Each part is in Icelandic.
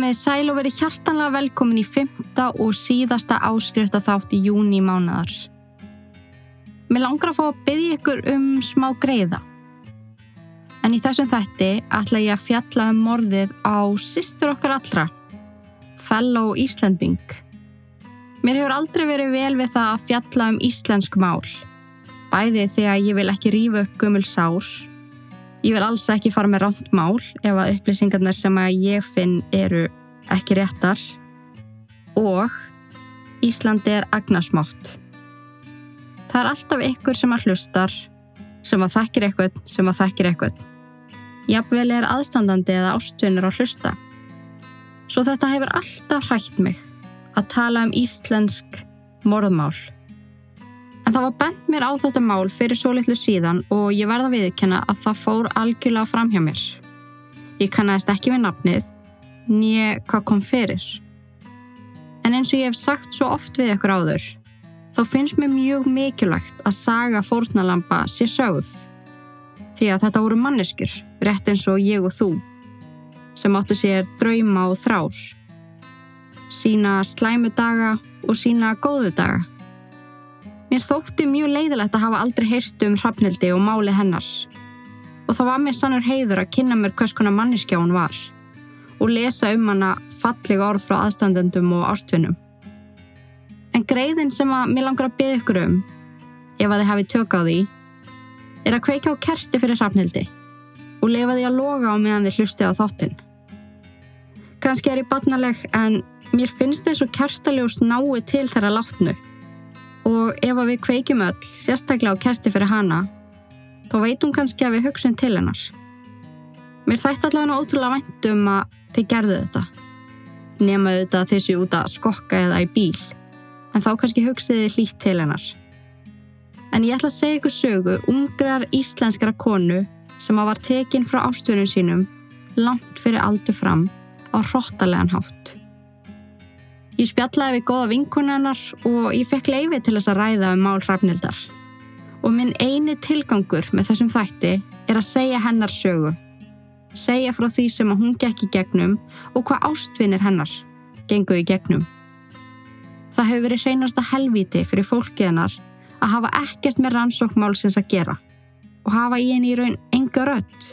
Komið sæl og verið hjartanlega velkomin í fymta og síðasta áskrifta þátt í júni mánadar. Mér langar að fá að byggja ykkur um smá greiða. En í þessum þætti ætla ég að fjalla um morðið á sýstur okkar allra, fellow Íslandbing. Mér hefur aldrei verið vel við það að fjalla um íslensk mál. Bæði þegar ég vil ekki rífa upp gömul sár Ég vil alls ekki fara með rámt mál ef að upplýsingarnar sem að ég finn eru ekki réttar og Íslandi er agnarsmátt. Það er alltaf ykkur sem að hlustar, sem að þekkir eitthvað, sem að þekkir eitthvað. Jafnvel er aðstandandi eða ástvinnur á hlusta. Svo þetta hefur alltaf hrætt mig að tala um íslensk morðmál. En það var bent mér á þetta mál fyrir svo litlu síðan og ég verða viðkjöna að það fór algjörlega fram hjá mér. Ég kannast ekki við nafnið, nýja hvað kom fyrir. En eins og ég hef sagt svo oft við ykkur áður, þá finnst mér mjög mikilvægt að saga fórnalampa sé sögð. Því að þetta voru manneskur, rétt eins og ég og þú, sem áttu sér drauma og þrár. Sína slæmu daga og sína góðu daga. Mér þótti mjög leiðilegt að hafa aldrei heyrstu um hrafnildi og máli hennar. Og það var mér sannur heiður að kynna mér hvers konar manniskja hún var og lesa um hana fallega orð frá aðstandendum og ástfinnum. En greiðin sem að mér langar að byggja ykkur um, ef að þið hafi tök á því, er að kveika á kersti fyrir hrafnildi og lefa því að loga á meðan þið hlusti á þáttinn. Kanski er ég batnaleg en mér finnst þess að kerstaljós nái til þeirra látnu og ef að við kveikjum öll, sérstaklega á kerti fyrir hana, þá veit hún kannski að við hugsun til hennar. Mér þætti allavega ótrúlega væntum að þið gerðu þetta. Nemaðu þetta þessi út að skokka eða í bíl, en þá kannski hugsiði hlýtt til hennar. En ég ætla að segja ykkur sögu ungrar íslenskara konu sem að var tekinn frá ástöðunum sínum langt fyrir aldur fram á hróttalegan hátt. Ég spjallaði við goða vinkunennar og ég fekk leiði til þess að ræða um mál hrafnildar. Og minn eini tilgangur með þessum þætti er að segja hennar sögu. Segja frá því sem að hún gekk í gegnum og hvað ástvinir hennar gengu í gegnum. Það hefur verið hreinasta helviti fyrir fólkið hennar að hafa ekkert með rannsókmálsins að gera og hafa í henni í raun enga rött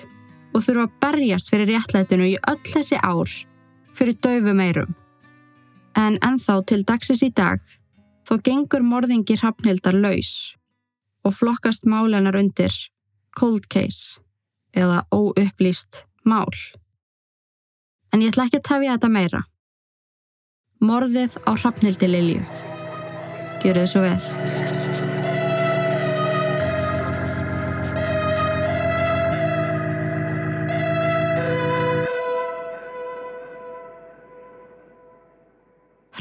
og þurfa að berjast fyrir réttlætinu í öll þessi ár fyrir döfu meirum. En enþá til dagsins í dag þó gengur morðingi hrappnildar laus og flokkast málenar undir cold case eða óupplýst mál. En ég ætla ekki að tefja þetta meira. Morðið á hrappnildi Lilju. Gjör þið svo vel.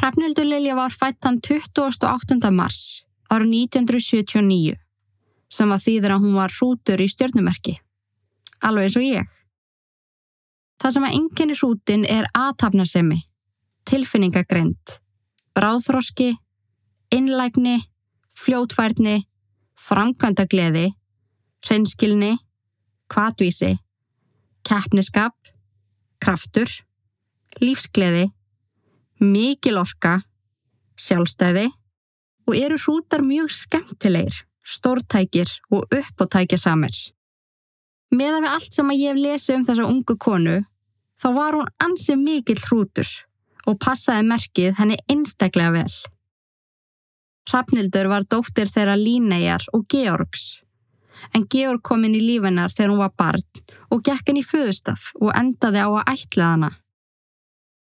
Hrafnildur Lilja var fættan 28. mars ára 1979 sem var þýður að hún var hrútur í stjórnumerki. Alveg eins og ég. Það sem að enginni hrútin er aðtapnarsemi, tilfinningagreint, bráðþroski, innlægni, fljótfærni, framkvæmdagleði, hreinskilni, kvatvísi, keppniskap, kraftur, lífsgleði mikil orka, sjálfstæði og eru hrútar mjög skemmtilegir, stórtækir og uppóttækja samir. Meða við allt sem að ég hef lesið um þessa ungu konu, þá var hún ansið mikil hrútur og passaði merkið henni einstaklega vel. Hrafnildur var dóttir þeirra Líneijar og Georgs, en Georg kom inn í lífinar þegar hún var barn og gekk henni í föðustaf og endaði á að ætla hana.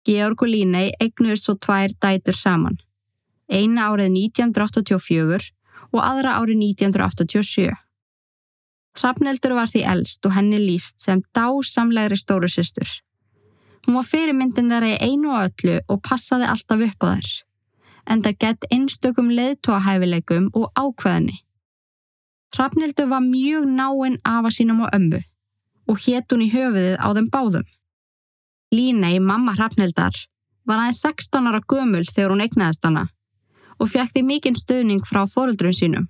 Georg og Línei eignuðist svo tvær dætur saman. Eina árið 1984 og aðra árið 1987. Hrafneldur var því eldst og henni líst sem dásamlegri stóru sýstur. Hún var fyrirmyndin þeirra í einu og öllu og passaði alltaf upp á þær. En það gett einstökum leðtóahæfileikum og ákveðinni. Hrafneldur var mjög náinn afa sínum og ömmu og hétt hún í höfuðið á þeim báðum. Línei, mamma Hrafnildar, var aðeins 16 ára gömul þegar hún eignaðist hana og fekk því mikinn stöðning frá fóröldrun sínum.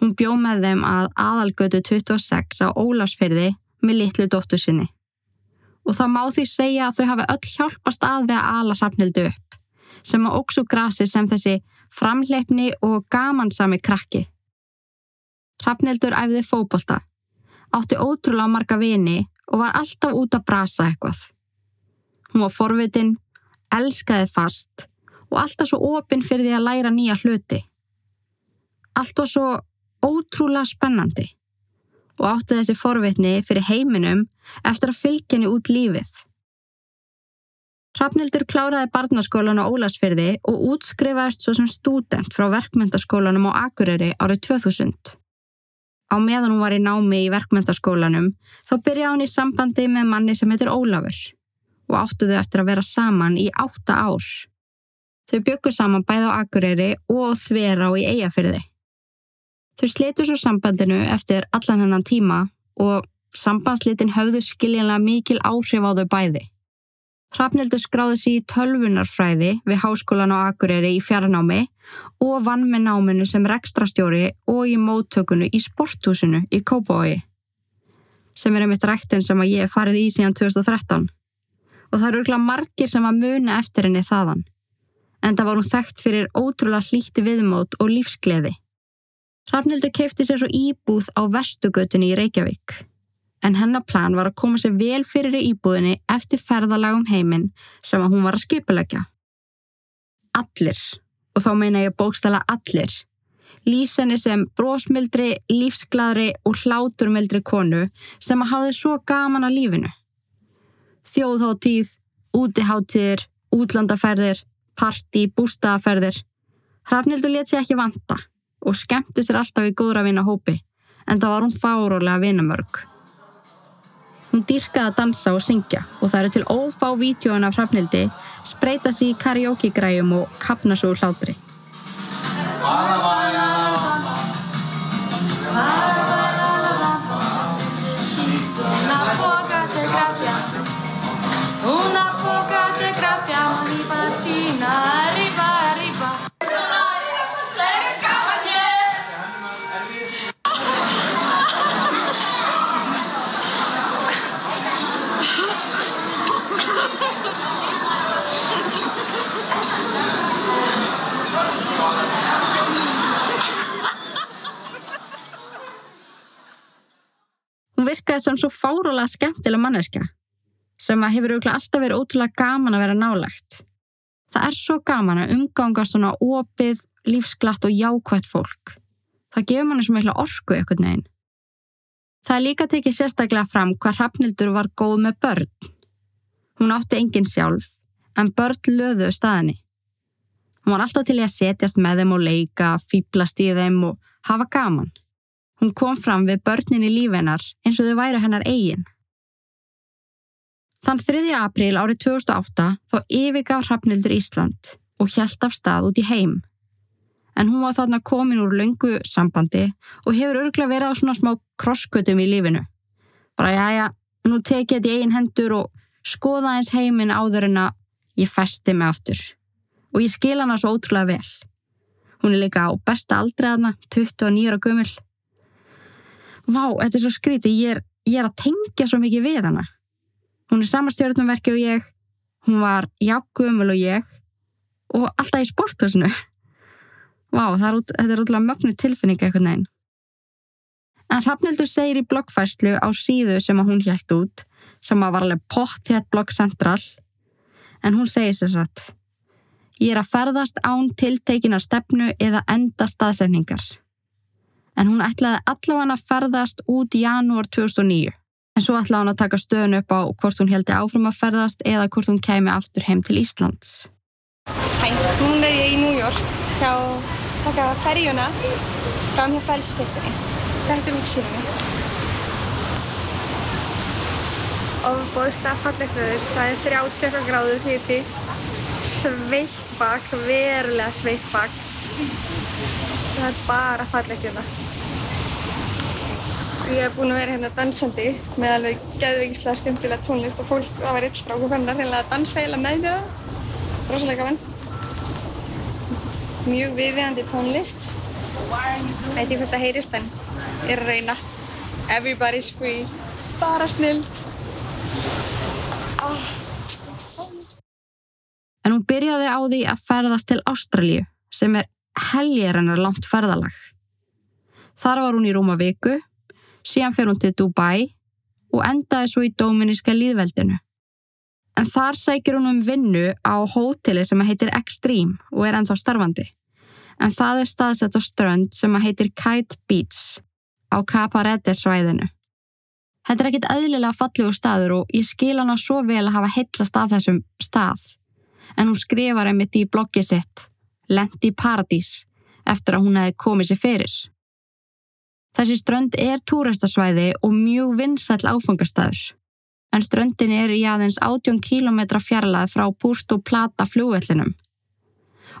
Hún bjó með þeim að aðalgötu 26 á Ólarsferði með litlu dóttu sinni. og það má því segja að þau hafi öll hjálpast að við að ala hrafnildu upp, sem að óksu grasi sem þessi framleipni og gamansami krakki. Hrafnildur æfði fókbólta, átti ótrúlega marga vini og var alltaf út að brasa eitthvað. Hún var forvitin, elskaði fast og alltaf svo opinn fyrir því að læra nýja hluti. Allt var svo ótrúlega spennandi og átti þessi forvitni fyrir heiminum eftir að fylgja henni út lífið. Hrafnildur kláraði barnaskólan á Ólasfyrði og útskrifaðist svo sem stúdent frá verkmyndaskólanum á Akureyri árið 2000. Á meðan hún var í námi í verkmyndaskólanum þá byrjaði hún í sambandi með manni sem heitir Ólafur og áttuðu eftir að vera saman í átta ár. Þau byggu saman bæð á Akureyri og þver á í Eyjafyrði. Þau slitu svo sambandinu eftir allan hennan tíma og sambandslitin höfðu skiljanlega mikil áhrif á þau bæði. Hrafnildur skráði sér í tölvunarfræði við Háskólan á Akureyri í fjarnámi og vann með náminu sem rekstrastjóri og í móttökunu í sporthúsinu í Kópavogi sem er einmitt rektin sem að ég farið í síðan 2013 og það eru örgulega margir sem að muna eftir henni þaðan en það var hún þekkt fyrir ótrúlega hlíti viðmót og lífsgleði. Hrafnildur keipti sér svo íbúð á vestugötunni í Reykjavík en hennar plan var að koma sér vel fyrir í íbúðinni eftir ferðalagum heiminn sem að hún var að skipulegja. Allir, og þá meina ég bókstala allir, lýs henni sem brósmildri, lífsgladri og hláturmildri konu sem að hafa þið svo gaman að lífinu. Þjóðháttíð, útiháttíðir, útlandaferðir, parti, bústaðaferðir. Hrafnildur let sér ekki vanta og skemmti sér alltaf í góðra vinna hópi en þá var hún fárólega vinnamörg. Hún dýrkaði að dansa og syngja og það eru til ófá vítjóin af hrafnildi spreita sér í karaoke græjum og kapna svo úr hlátri. Sem svo fárólega skemmtilega manneska sem að hefur auðvitað alltaf verið ótrúlega gaman að vera nálagt. Það er svo gaman að umganga svona opið, lífsglatt og jákvætt fólk. Það gefur manni svo mikla orku eitthvað neginn. Það er líka tekið sérstaklega fram hvað Hrafnildur var góð með börn. Hún átti enginn sjálf, en börn löðu staðinni. Hún var alltaf til í að setjast með þeim og leika, fýblast í þeim og hafa gaman. Hún kom fram við börnin í lífennar eins og þau væru hennar eigin. Þann 3. apríl árið 2008 þá yfirgaf Hrafnildur Ísland og hjælt af stað út í heim. En hún var þarna komin úr löngu sambandi og hefur örglega verið á svona smá krosskötum í lífinu. Bara já já, nú tekið þetta í eigin hendur og skoða eins heiminn áður en að ég festi mig aftur. Og ég skil hana svo ótrúlega vel. Hún er líka á besta aldrei aðna, 29 ára gömul vá, þetta er svo skríti, ég er, ég er að tengja svo mikið við hana. Hún er samastjórnumverki og ég, hún var jágumul og ég og alltaf í sporthúsinu. Vá, er út, þetta er útláð mögnu tilfinninga eitthvað neginn. En Hrafnildur segir í bloggfæslu á síðu sem að hún hjælt út, sem að var alveg pott hér blogg central, en hún segir sér satt, ég er að ferðast án tiltekinar stefnu eða enda staðsefningar en hún ætlaði allavega að ferðast út í janúar 2009. En svo ætlaði hún að taka stöðun upp á hvort hún heldi áfram að ferðast eða hvort hún kemi aftur heim til Íslands. Hæ, núna er ég í New York hjá taka ferjuna fram hjá fælstektinni. Þetta er útsýnum. Og bóðslega fallegt veður, það er 30 gráður hiti, sveitt bak, verulega sveitt bak. Það er bara fallegt hérna. Ég hef búin að vera hérna dansandi með alveg gæðvíkislega skemmtilega tónlist og fólk, það var eitt strák og fannar hérna að dansa eiginlega með mér það. Rosalega gaman. Mjög viðviðandi tónlist. Veit ég hvort það heyrist en ég er að reyna. Everybody's free. Bara snill. En hún byrjaði á því að ferðast til Ástralíu sem er helgerinnar langt ferðalag. Þar var hún í rúma viku, síðan fer hún til Dubai og endaði svo í Dóminíska líðveldinu. En þar sækir hún um vinnu á hóteli sem heitir Extreme og er ennþá starfandi. En það er staðsett á strönd sem heitir Kite Beach á Caparete svæðinu. Þetta er ekkit eðlilega fallegur staður og ég skil hana svo vel að hafa heitlast af þessum stað en hún skrifar einmitt í bloggið sitt Lendi Paradís eftir að hún hefði komið sér fyrir. Þessi strönd er túristasvæði og mjög vinsall áfangastæður. En ströndin er í aðeins 18 km fjarlað frá Púrt og Plata fljóvellinum.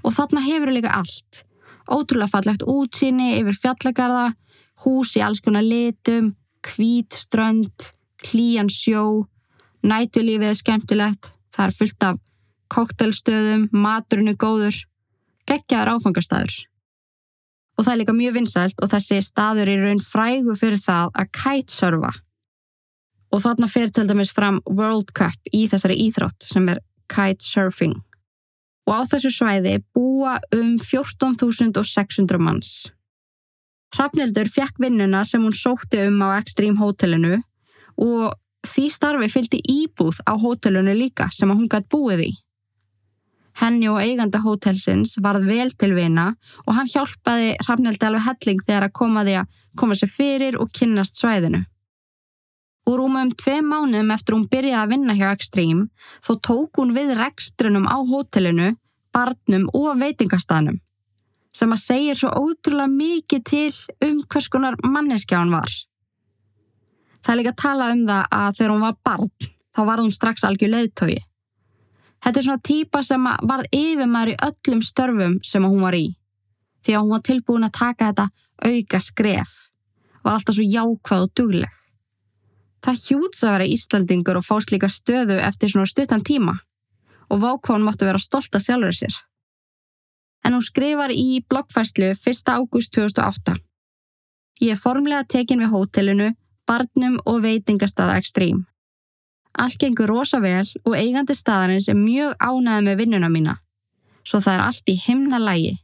Og þarna hefur líka allt. Ótrúlega fallegt útsýni yfir fjallagarða, hús í alls konar litum, hvít strönd, hlíjan sjó, nætulífið er skemmtilegt, það er fullt af koktelstöðum, maturinn er góður, geggjaður áfangastæður. Og það er líka mjög vinsælt og þessi staður er raun frægu fyrir það að kitesurfa. Og þarna fyrir til dæmis fram World Cup í þessari íþrótt sem er kitesurfing. Og á þessu svæði búa um 14.600 manns. Hrafnildur fjekk vinnuna sem hún sótti um á Extreme Hotelinu og því starfi fylgdi íbúð á hotelinu líka sem hún gætt búið í. Henni og eiganda hótelsins varð vel til vina og hann hjálpaði Hrafnildi alveg helling þegar að koma því að koma sér fyrir og kynnast svæðinu. Og rúma um tvei mánuðum eftir hún byrjaði að vinna hjá Extreme þó tók hún við rekstrunum á hótelinu, barnum og veitingastanum sem að segja svo ótrúlega mikið til um hvers konar manneskja hann var. Það er líka að tala um það að þegar hún var barn þá var hún strax algjör leðtogi. Þetta er svona típa sem varð yfirmæður í öllum störfum sem hún var í. Því að hún var tilbúin að taka þetta auka skref. Var alltaf svo jákvæð og dugleg. Það hjúts að vera Íslandingur og fást líka stöðu eftir svona stuttan tíma. Og vákváðan máttu vera stolt að sjálfur sér. En hún skrifar í bloggfæslu 1. ágúst 2008. Ég er formlega tekin við hótelinu, barnum og veitingastada ekstrím. Allt gengur rosa vel og eigandi staðarins er mjög ánæði með vinnuna mína. Svo það er allt í himna lægi.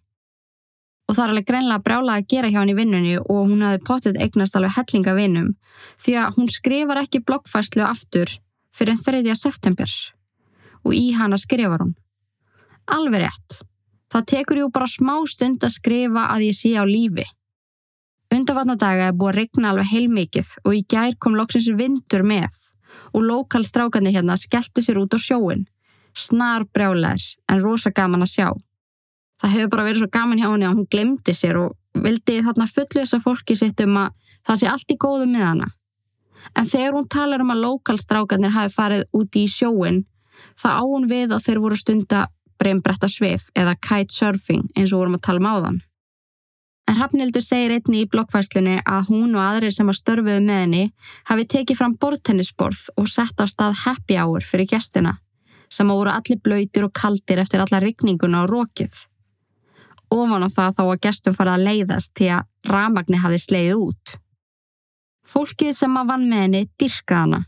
Og það er alveg greinlega brjála að gera hjá hann í vinnunni og hún hafi potið eignast alveg hellinga vinnum því að hún skrifar ekki bloggfæslu aftur fyrir 3. september. Og í hana skrifar hún. Alveg rétt. Það tekur jú bara smá stund að skrifa að ég sé á lífi. Undarvatnadaga er búið að regna alveg heilmikið og í gær kom loksins vindur með og lokalstrákandi hérna skelltu sér út á sjóin. Snar brjálæðir en rosa gaman að sjá. Það hefur bara verið svo gaman hjá henni að hún glemdi sér og vildi þarna fullu þessa fólki sitt um að það sé allt í góðu með hana. En þegar hún talar um að lokalstrákanir hafi farið úti í sjóin, það á hún við að þeir voru stunda breymbretta svif eða kitesurfing eins og vorum að tala um áðan. En Hrafnildur segir einni í blokkfæslunni að hún og aðrir sem að störfuðu með henni hafi tekið fram bortennisborð og sett á stað happy hour fyrir gestina sem að voru allir blöytir og kaldir eftir alla rigninguna og rókið. Ofan á það þá að gestum farið að leiðast því að ramagni hafi sleið út. Fólkið sem að vann með henni dyrkað hana.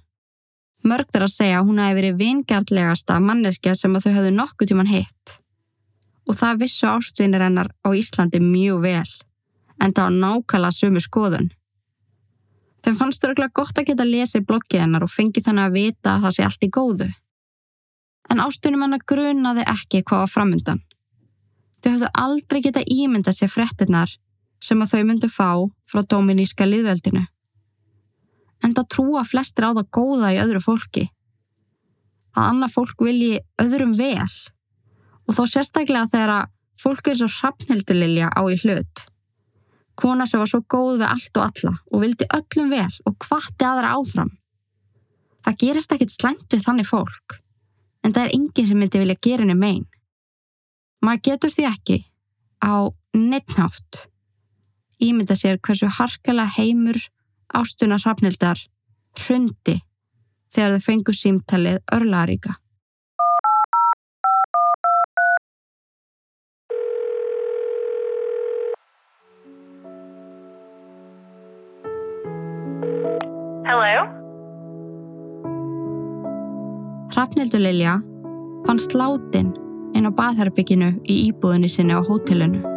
Mörgður að segja að hún hafi verið vingjartlegasta manneskja sem að þau höfðu nokkuð tíman hitt. Og það vissu ástvinir hennar á Íslandi mjög vel en það var nákvæmlega sömu skoðun. Þeim fannst öruglega gott að geta lesið bloggið hennar og fengið þannig að vita að það sé allt í góðu. En ástunum hennar grunaði ekki hvað var framundan. Þau höfðu aldrei geta ímyndað sér frettinnar sem að þau myndu fá frá dominíska liðveldinu. En það trúa flestir á það góða í öðru fólki. Að annað fólk vilji öðrum vel og þó sérstaklega þegar að fólk er svo sapnildulilja á í hlut. Kona sem var svo góð við allt og alla og vildi öllum vel og hvatti aðra áfram. Það gerist ekkit slæmt við þannig fólk, en það er enginn sem myndi vilja gera henni megin. Maður getur því ekki á neittnátt ímynda sér hversu harkala heimur ástuna hrafnildar hrundi þegar þau fengu símtalið örlaríka. Hrafnildur Lilja fannst látin inn á baðherbygginu í íbúðinni sinni á hótelinu.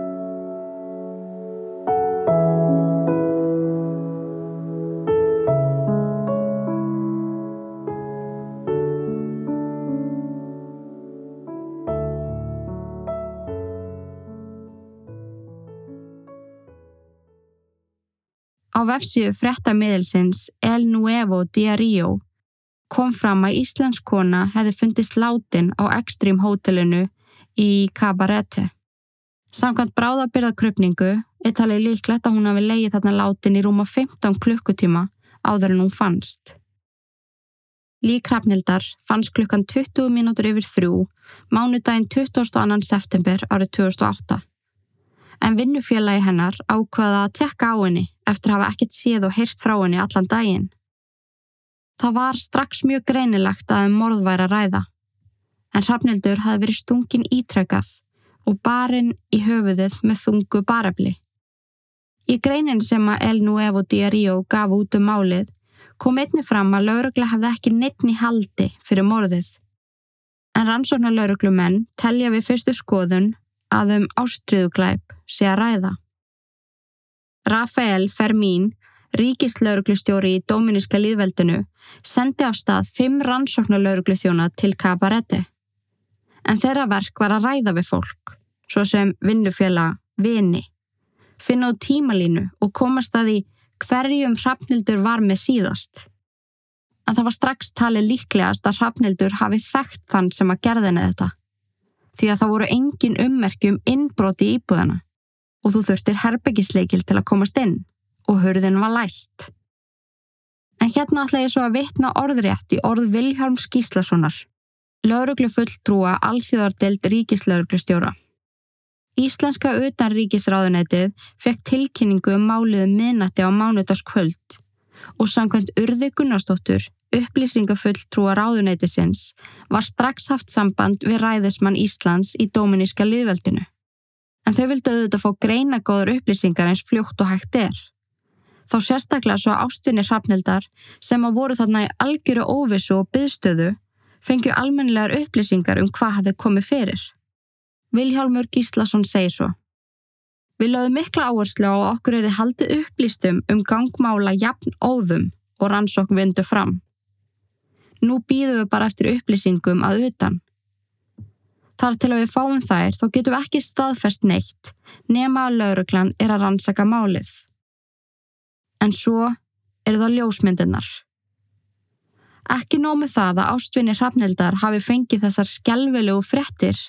Vefsíu fréttamiðilsins El Nuevo Diario kom fram að Íslensk kona hefði fundist látin á Extreme hótelinu í Cabarete. Samkvæmt bráðabyrðakrupningu er talið líklegt að hún hafi leið þarna látin í rúma 15 klukkutíma áður en hún fannst. Líkrafnildar fannst klukkan 20 mínútur yfir þrjú, mánudaginn 22. september árið 2008 en vinnufélagi hennar ákvaða að tekka á henni eftir að hafa ekkert séð og heyrt frá henni allan daginn. Það var strax mjög greinilegt að um morð væri að ræða, en Hrafnildur hafi verið stungin ítrekað og barinn í höfuðið með þungu barabli. Í greinin sem að El Nuevo Diario gaf út um málið kom einni fram að laurugla hefði ekki neittni haldi fyrir morðið. En rannsóknar lauruglumenn telja við fyrstu skoðun að um ástriðuglæp sé að ræða. Rafael Fermín, ríkislauruglustjóri í Dóminíska líðveldinu, sendi af stað fimm rannsóknarlauruglu þjóna til Cabarete. En þeirra verk var að ræða við fólk, svo sem vinnufjöla, vini, finna á tímalínu og komast að því hverjum Hrafnildur var með síðast. En það var strax talið líklegast að Hrafnildur hafi þekkt þann sem að gerðina þetta því að það voru engin ummerkjum innbroti í íbúðana og þú þurftir herbyggisleikil til að komast inn og hurðin var læst. En hérna ætla ég svo að vitna orðrétt í orð Vilhelm Skíslassonar, lauruglu fulltrúa alþjóðardelt ríkislauruglustjóra. Íslenska utanríkisráðunetið fekk tilkynningu um máliðu um minnati á mánudaskvöld og samkvæmt urði Gunnarsdóttur upplýsingafull trúa ráðuneytisins var strax haft samband við ræðismann Íslands í Dóminíska liðveldinu. En þau vildu auðvitað fá greina góður upplýsingar eins fljótt og hægt er. Þá sérstaklega svo ástunni hrafnildar sem að voru þarna í algjöru óvissu og byðstöðu fengju almennilegar upplýsingar um hvað hafði komið fyrir. Viljálmur Gíslason segi svo. Við lögum mikla áherslu á okkur er þið haldið upplýstum um gangmála jafn óðum og rannsókn vindu fram. Nú býðum við bara eftir upplýsingum að utan. Þar til að við fáum þær þá getum við ekki staðfest neitt nema að lauruglan er að rannsaka málið. En svo eru það ljósmyndirnar. Ekki nómið það að ástvinni hrafnildar hafi fengið þessar skjálfilegu frettir.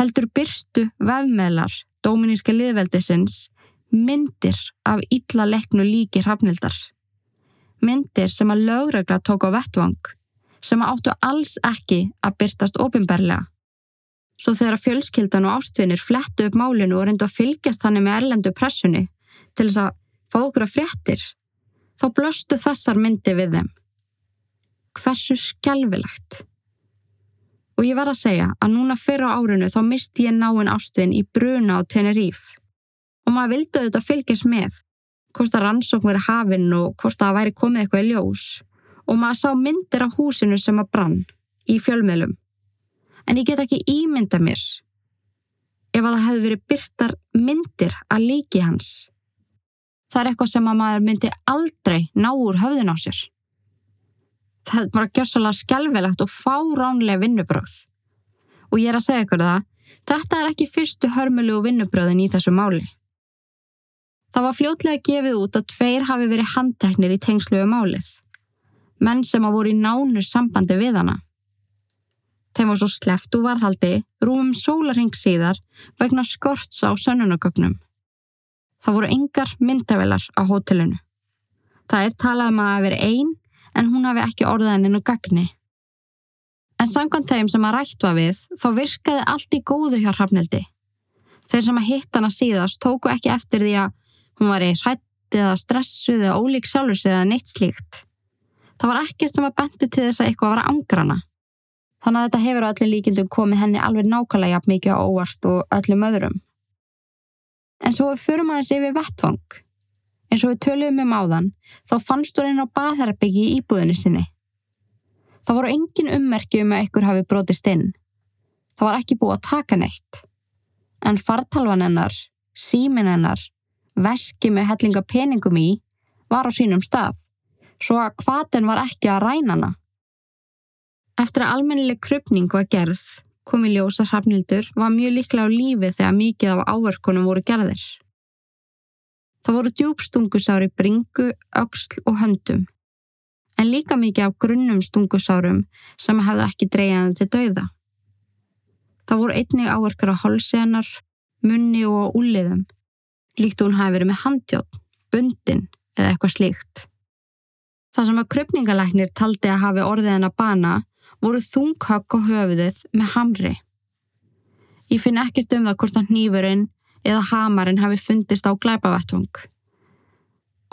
Heldur byrstu vefmeðlar Dóminíska liðveldisins myndir af illa leiknu líki hrafnildar myndir sem að lögregla tók á vettvang sem áttu alls ekki að byrtast ofinberlega. Svo þegar fjölskyldan og ástvinir flettu upp málinu og reyndu að fylgjast þannig með erlendu pressunni til þess að fá okkur að fréttir, þá blöstu þessar myndi við þeim. Hversu skjálfilegt. Og ég var að segja að núna fyrra árinu þá misti ég náinn ástvin í Bruna og Teneríf og maður vildi auðvitað fylgjast með hvort að rannsókn verið hafinn og hvort að það væri komið eitthvað í ljós og maður sá myndir af húsinu sem að brann í fjölmiðlum. En ég get ekki ímynda mér ef að það hefði verið byrstar myndir að líki hans. Það er eitthvað sem að maður myndi aldrei ná úr höfðun á sér. Það er bara gjörsalega skjálfilegt og fáránlega vinnubröð. Og ég er að segja ykkur það, þetta er ekki fyrstu hörmulegu vinnubröðin í þessu máli. Það var fljótlega gefið út að tveir hafi verið handteknir í tengslu um málið. Menn sem að voru í nánu sambandi við hana. Þeim var svo sleft úr varhaldi rúum sólarheng síðar vegna skorts á sönnunagögnum. Það voru engar myndavelar á hótelinu. Það er talað um að veri einn en hún hafi ekki orðaðininu gagni. En sangkvæmt þeim sem að rætt var við þá virkaði allt í góðu hjá hrafnildi. Þeir sem að hitt hana síðast tóku ekki eftir því að Hún var í hrætt eða stressuð eða ólík sjálfur sig eða neitt slíkt. Það var ekkert sem var bendið til þess að eitthvað var að angrana. Þannig að þetta hefur á öllu líkindum komið henni alveg nákvæmlega jafn mikið á óvart og öllum öðrum. En svo við förum aðeins yfir vettvang. En svo við töluðum um áðan, þá fannst hún einn á baðherbyggi í íbúðinu sinni. Það voru engin ummerki um að ykkur hafi brotist inn. Það var ekki búið að taka neitt. En fartalvan hennar, símin hennar, veski með hellinga peningum í, var á sínum stað, svo að hvaðin var ekki að ræna hana. Eftir að almennileg krupning var gerð, kom í ljósa hrafnildur var mjög líklega á lífi þegar mikið af áverkunum voru gerðir. Það voru djúbstungusári bringu, auksl og höndum en líka mikið af grunnum stungusárum sem hefði ekki dreyjana til dauða. Það voru einnig áverkar á holsenar, munni og úliðum, líkt hún hafi verið með handjátt, bundin eða eitthvað slíkt. Það sem að kröpningalæknir taldi að hafi orðið henn að bana voru þunghögg á höfuðið með hamri. Ég finn ekkert um það hvort að nýfurinn eða hamarinn hafi fundist á glæpavettvang.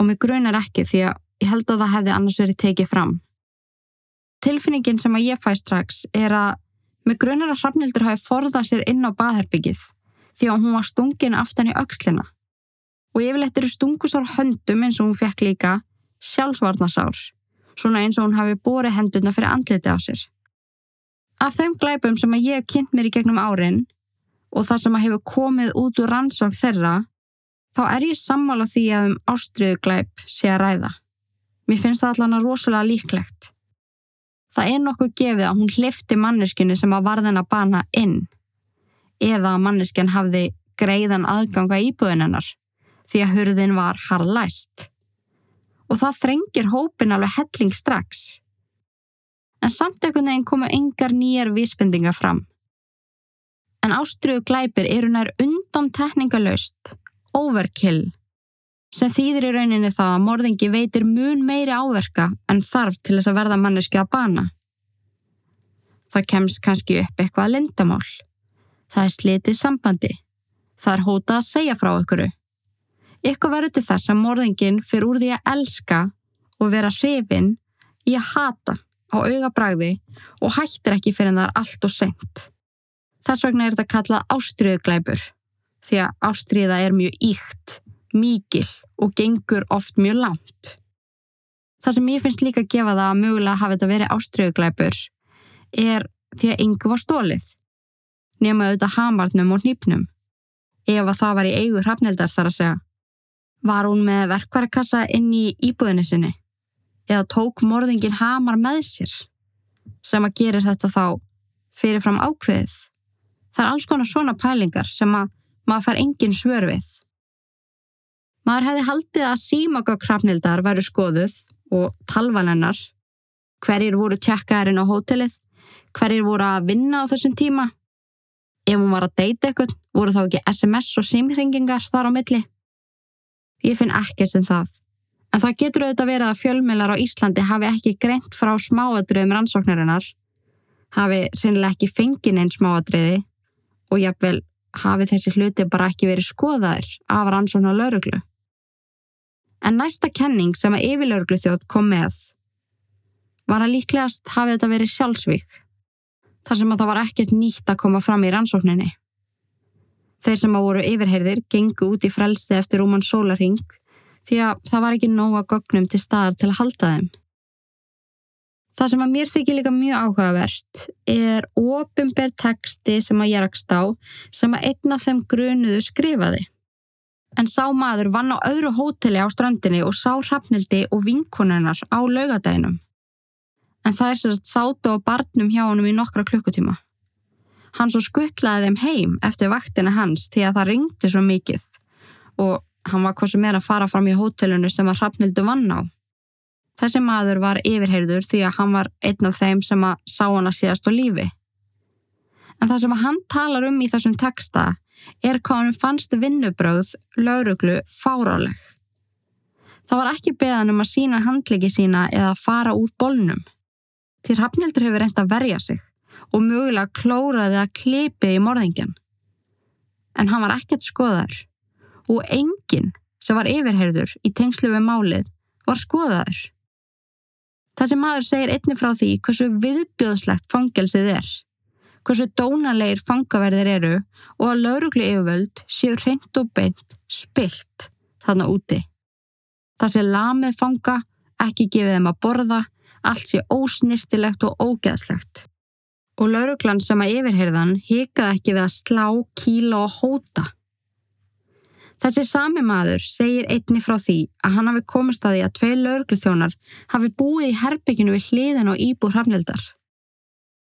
Og mig grunar ekki því að ég held að það hefði annars verið tekið fram. Tilfinningin sem að ég fæ strax er að mig grunar að Hrafnildur hafi forðað sér inn á baðherbyggið því að hún var stungin aftan í aukslina. Og yfirleitt eru stungusár höndum eins og hún fekk líka sjálfsvarnasár, svona eins og hún hafi borið hendurna fyrir andliti á sér. Af þeim glæpum sem ég hef kynnt mér í gegnum árin og það sem hefur komið út úr rannsók þeirra, þá er ég sammála því að um ástriðuglæp sé að ræða. Mér finnst það allan að rosalega líklegt. Það er nokkuð gefið að hún hlifti manneskinni sem að varðin að bana inn eða að manneskinn hafði greiðan aðganga íbúðinennar því að hurðin var harlæst. Og það þrengir hópin alveg helling strax. En samt ekkert neginn komu engar nýjar vísbendingar fram. En ástriðu glæpir eru nær undan tekningalöst, overkill sem þýðir í rauninni það að morðingi veitir mun meiri áverka en þarf til þess að verða manneski að bana. Það kemst kannski upp eitthvað lindamál. Það er slitið sambandi. Það er hótað að segja frá ykkuru. Ykkur verður til þess að morðingin fyrir úr því að elska og vera hrifin í að hata á augabræði og hættir ekki fyrir það er allt og sent. Þess vegna er þetta kallað ástriðuglæpur því að ástriða er mjög íkt mikil og gengur oft mjög langt. Það sem ég finnst líka að gefa það að mögulega hafi þetta verið ástriðuglæpur er því að yngu var stólið, nema auðvitað hamarnum og nýpnum. Ef að það var í eigu hrafnildar þar að segja, var hún með verkvarakassa inn í íbúðinni sinni eða tók morðingin hamar með sér sem að gerir þetta þá fyrirfram ákveðið. Það er alls konar svona pælingar sem að maður fær engin svör við. Maður hefði haldið að símagökkrafnildar væru skoðuð og talvanennar, hverjir voru tjekkaðarinn á hótelið, hverjir voru að vinna á þessum tíma. Ef hún var að deyta eitthvað, voru þá ekki SMS og símringingar þar á milli. Ég finn ekki sem það, en það getur auðvitað verið að fjölmjölar á Íslandi hafi ekki greint frá smáadröðum rannsóknarinnar, hafi reynilega ekki fengin einn smáadröði og jáfnvel hafi þessi hluti bara ekki verið skoðaðir af rannsóknar lauruglu. En næsta kenning sem að yfirlauruglu þjótt kom með var að líklegast hafi þetta verið sjálfsvík, þar sem að það var ekkert nýtt að koma fram í rannsókninni. Þeir sem að voru yfirheyrðir gengu út í frelsti eftir Róman Sólarhing því að það var ekki nóga gögnum til staðar til að halda þeim. Það sem að mér þykir líka mjög áhugaverst er ofinber teksti sem að ég rakst á sem að einn af þeim grunuðu skrifaði. En sá maður vann á öðru hóteli á strandinni og sá hrafnildi og vinkonunnar á laugadæginum. En það er sérst sátu á barnum hjá honum í nokkra klukkutíma. Hann svo skuttlaði þeim heim eftir vaktina hans því að það ringti svo mikið og hann var hvað sem er að fara fram í hótelinu sem að hrafnildu vann á. Þessi maður var yfirheyrður því að hann var einn af þeim sem að sá hann að síðast á lífi. En það sem að hann talar um í þessum texta er hvað hann fannst vinnubröð lauruglu fáráleg. Það var ekki beðan um að sína handliki sína eða fara úr bolnum. Því Hrafnildur hefur reynd að verja sig og mögulega klóraði að klipi í morðingjan. En hann var ekkert skoðar og enginn sem var yfirherður í tengslu við málið var skoðaður. Þessi maður segir einni frá því hversu viðbjóðslegt fangelsið er hversu dónalegir fangaverðir eru og að lauruglu yfirvöld séu reynd og beint spilt þarna úti. Það sé lamið fanga, ekki gefið þeim að borða, allt sé ósnistilegt og ógeðslegt. Og lauruglan sem að yfirherðan hikaði ekki við að slá, kíla og hóta. Þessi sami maður segir einni frá því að hann hafi komist að því að tvei laurugluþjónar hafi búið í herbygginu við hliðin og íbúr hafnildar.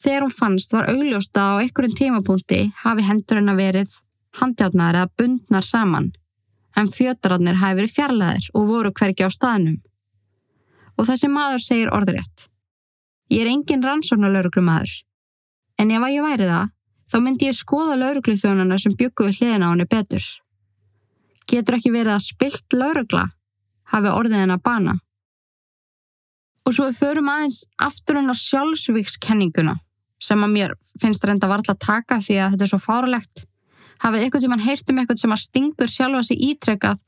Þegar hún fannst var augljósta á einhverjum tímapunkti hafi hendur hennar verið handjátnar eða bundnar saman, en fjötararnir hafi verið fjarlæðir og voru hverki á staðnum. Og þessi maður segir orðrétt. Ég er engin rannsóknar lauruglumadur, en ef að ég væri það, þá myndi ég skoða laurugluþjónana sem byggu við hliðina á henni betur. Getur ekki verið að spilt laurugla hafi orðið henn að bana. Og svo við förum aðeins aftur henn á sjálfsvíkskenninguna sem að mér finnst reynda varðla að taka því að þetta er svo fáralegt. Hafið eitthvað sem hann heyrt um eitthvað sem að stingur sjálfa sig ítrekkað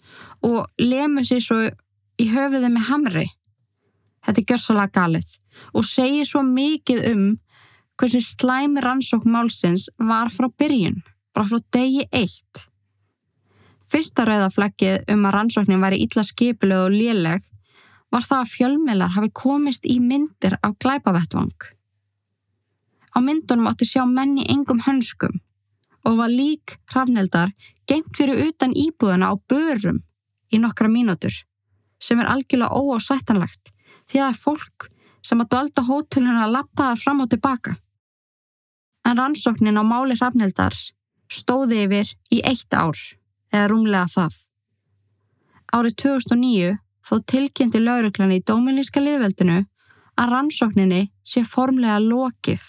og lemur sér svo í höfuði með hamri. Þetta er gjörsalega galið og segir svo mikið um hversu slæmi rannsók málsins var frá byrjun, bara frá degi eitt. Fyrsta rauðafleggið um að rannsóknin væri illa skipileg og léleg var það að fjölmeilar hafi komist í myndir af glæpavettvang. Á myndunum átti sjá menni engum hönskum og var lík hrafneldar geimt fyrir utan íbúðuna á börum í nokkra mínútur sem er algjörlega óásættanlegt því að fólk sem að dvalda hóteluna lappaða fram og tilbaka. En rannsóknin á máli hrafneldar stóði yfir í eitt ár eða rúmlega það. Árið 2009 þó tilkynnti lauruglan í Dóminíska liðveldinu að rannsókninni sé formlega lokið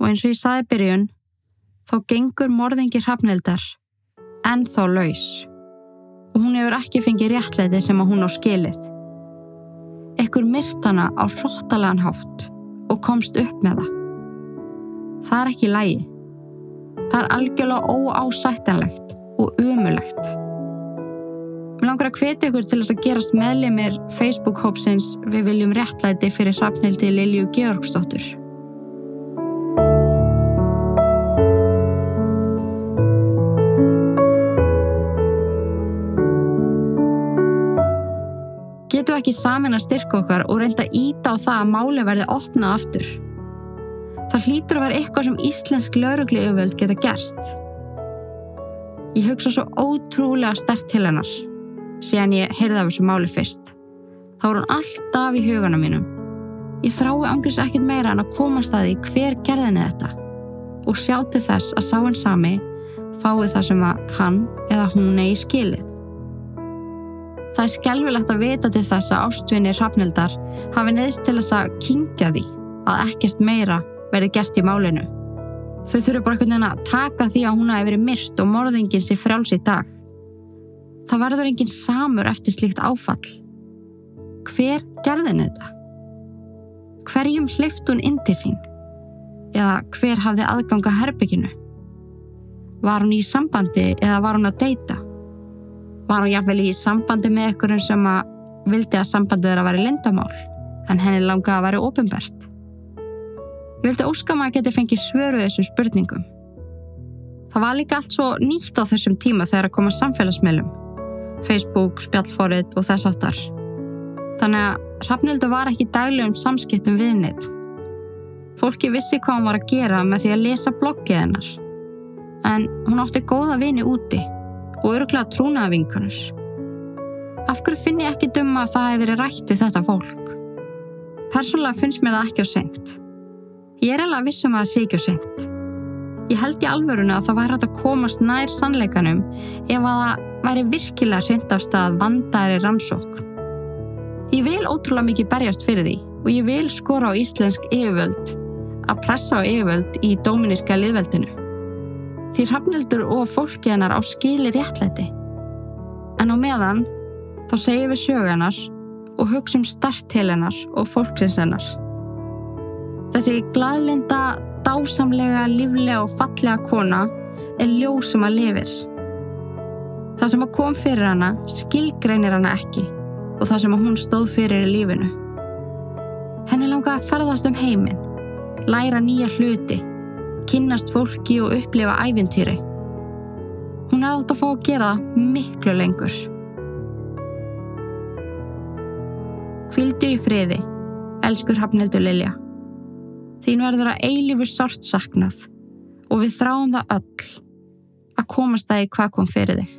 og eins og ég saði byrjun þá gengur morðingi hrafnildar en þá laus og hún hefur ekki fengið réttleiti sem að hún á skilið. Ekkur mist hana á hróttalegan hátt og komst upp með það. Það er ekki lægi. Það er algjörlega óásættanlegt og umulegt. Mér langar að hveti ykkur til þess að gerast meðlemið Facebook-hópsins við viljum réttlæti fyrir hrafnildi Lilju Georgsdóttur. getum við ekki samin að styrka okkar og reynda íta á það að máli verði opnað aftur. Það hlýtur að vera eitthvað sem íslensk laurugli yfirvöld geta gerst. Ég hugsa svo ótrúlega stert til hennar, síðan ég heyrði af þessu máli fyrst. Þá voru hann alltaf í hugana mínum. Ég þrái angriðs ekkit meira en að komast að því hver gerðinni þetta og sjá til þess að sáinn sami fái það sem að hann eða hún eigi skilið. Það er skelvilegt að vita til þess að ástvinni Hrafnildar hafi neðist til þess að kingja því að ekkert meira verði gert í málinu. Þau þurfu bara einhvern veginn að taka því að hún hafi verið myrst og morðingin sé frjáls í dag. Það verður enginn samur eftir slíkt áfall. Hver gerðin þetta? Hverjum hlift hún inn til sín? Eða hver hafði aðganga herbygginu? Var hún í sambandi eða var hún að deyta? var hún jáfnvel í sambandi með ykkurinn sem að vildi að sambandið þeirra væri lindamál en henni langaði að væri ofinbært. Vildi óskama að geti fengið svöru þessum spurningum. Það var líka allt svo nýtt á þessum tíma þegar að koma samfélagsmiðlum, Facebook, spjallforrið og þess áttar. Þannig að Hrafnildur var ekki daglegum samskiptum við neitt. Fólki vissi hvað hún var að gera með því að lesa bloggið hennar. En hún átti góða vini úti og öruglega trúnaða vinkunus. Af hverju finn ég ekki dumma að það hefur verið rætt við þetta fólk? Persónulega finnst mér það ekki á seint. Ég er alveg vissum að það sé ekki á seint. Ég held í alvöruna að það væri hægt að komast nær sannleikanum ef að það væri virkilega hreint af stað vandæri rannsók. Ég vil ótrúlega mikið berjast fyrir því og ég vil skora á íslensk yfirvöld að pressa á yfirvöld í dóminíska liðveldinu því Hrafnildur og fólki hennar á skili réttlæti. En á meðan þá segjum við sögunar og hugsim start til hennar og fólksins hennar. Þessi gladlinda, dásamlega, líflega og fallega kona er ljóð sem að lifir. Það sem að kom fyrir hana skilgreinir hana ekki og það sem að hún stóð fyrir í lífinu. Henni langaði að ferðast um heiminn, læra nýja hluti kynnast fólki og upplifa ævintýri. Hún átt að fá að gera miklu lengur. Kvildu í friði, Elskur Hafnildur Lilja. Þín verður að eilífur sárt saknað og við þráum það öll að komast það í hvað kom fyrir þig.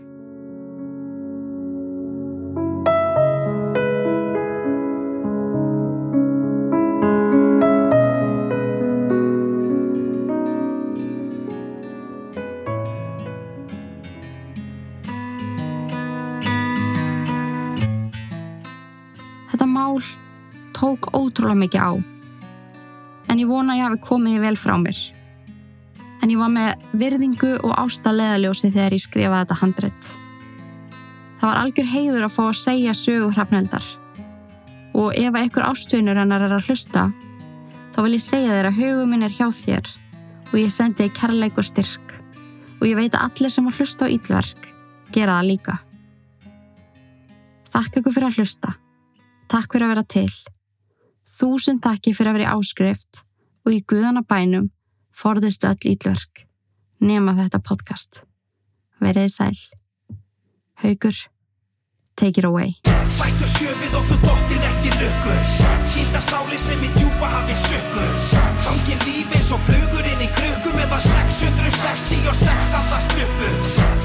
Þetta mál tók ótrúlega mikið á. En ég vona að ég hafi komið vel frá mér. En ég var með virðingu og ásta leðaljósi þegar ég skrifaði þetta handrit. Það var algjör heiður að fá að segja sögur hrafnöldar. Og ef einhver ástvinur hennar er að hlusta, þá vil ég segja þér að hugum minn er hjá þér og ég sendi þig kærleik og styrk. Og ég veit að allir sem að hlusta á íllverk gera það líka. Þakk ykkur fyrir að hlusta. Takk fyrir að vera til. Þúsund takki fyrir að vera í áskrift og í guðana bænum forðistu öll ítlverk. Nema þetta podcast. Verið sæl. Haugur, take it away. Bættu sjöfið og þú dottir eftir lukku Sýnda sáli sem í djúpa hafi sökku Gangin líf eins og flugur í Meðan 666 andast uppu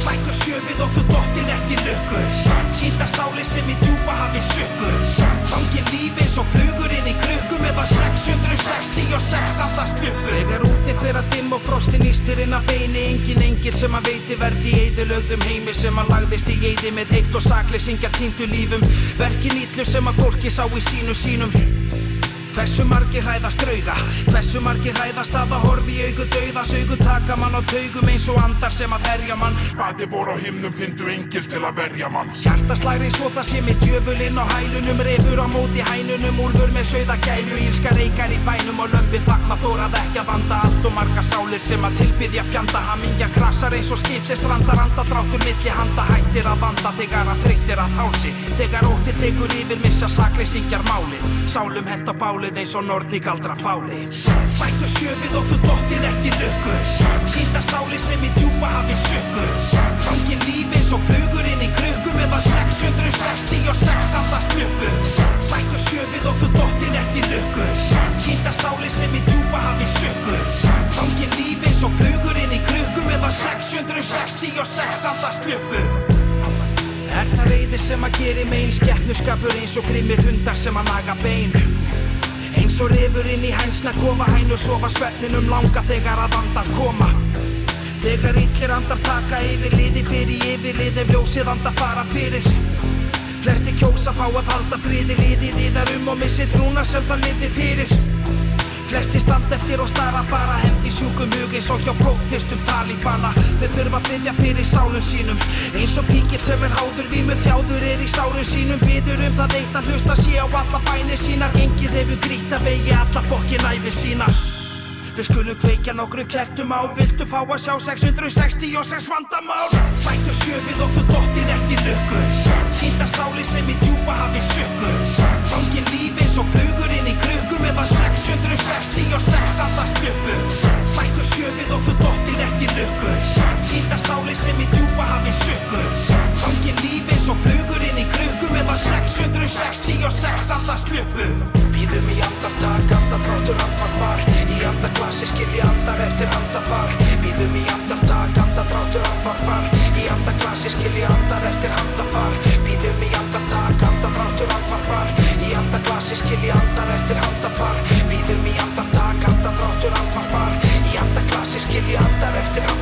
Bættu sjöfið og þú dottir eftir lukku. Sýnda sáli sem í djúpa hafi sökku Gangin líf eins og flugur inn í krukku Meðan 666 andast uppu Þegar úti fyrir að dimm og frostin ístir inn að beini. Engin engil sem að veiti verði í eðilögðum heimi Sem að lagðist í eði með heift og sakleysingjar týndu lífum. Verkin ítlu sem að fólki sá í sínu sínum Hversu margir hræðast drauga? Hversu margir hræðast að það horfi í augu dauðas Augu taka mann á taugum eins og andar sem að herja mann. Hvaði voru á himnum fyndu engil til að verja mann. Hjartaslæri svo það sé með djöfulinn á hælunum Refur á móti hænunum, úlfur með sögða gæru Ílska reykar í bænum og lömpi þakma Þórað ekki að vanda. Allt og marga sálir sem að tilbyðja fjanda. Hamingja krasar eins og skip sem strandar. Anda Dráttur milli handa hættir að vanda. Þegar að þreyttir að hálsi Þegar ótti tekur yfir missa sakleysingjar málið. Sálum hent á bálið eins og nortni galdra fári. Bættu sjöfið og þú dottir eftir lukku. Sýnda sáli sem í djúpa hafi sökku Gangin líf eins og flugur inn í krukku Meðan 666 andast uppu Bættu sjöfið og þú dottir eftir lukku. Sýnda sáli sem í djúpa hafi sökku Gangin líf eins og flugur inn í krukku Meðan 666 andast uppu Er það reyði sem að geri megin Skeppnuskapur eins og grimmir hundar sem að naga bein Eins og rifur inn í hænsna kofa hænur sofa svefninum langa þegar að andar koma. Þegar illir andar taka yfir liði fyrir yfirlið ef ljósið andar fara fyrir. Flesti kjósa fá að halda friði liðið í þar um og missi trúna sem það liði fyrir Flesti standa eftir og stara bara hendi sjúkum hug eins og hjá blóðþyrstum talíbana Þau þurfa að byggja fyrir sálum sínum Eins og fíkil sem er háður vímu þjáður er í sárum sínum. Byður um það eitt að hlusta sé á alla bænir sínar. Engið hefur grýtt að vegi alla fokkin æfi sína. Við skulum kveikja nokkru kertum á Viltu fá að sjá 666 vandamál? Bættu sjöfið og þú dottir eftir lukku. Sýnda sáli sem í djúpa hafi sökku Gangin líf eins og flugur inn í krukku Meðan 1966 allar stöpu Hættu sjöfið og þú dóttir eftir lukku. Hýta sáli sem í djúpa hafið sökku Hangir líf eins og flugur inn í klukku meðan 666 allar stöpu Býðum í andartak, andafrátur, andarfar Í andarklassi skilji andar eftir andafar Býðum í andartak, andafrátur, andarfar Í andarklassi skilji andar eftir andafar Býðum í andartak, andafrátur, andarfar Í andarklassi skilji andar eftir andafar やったらてる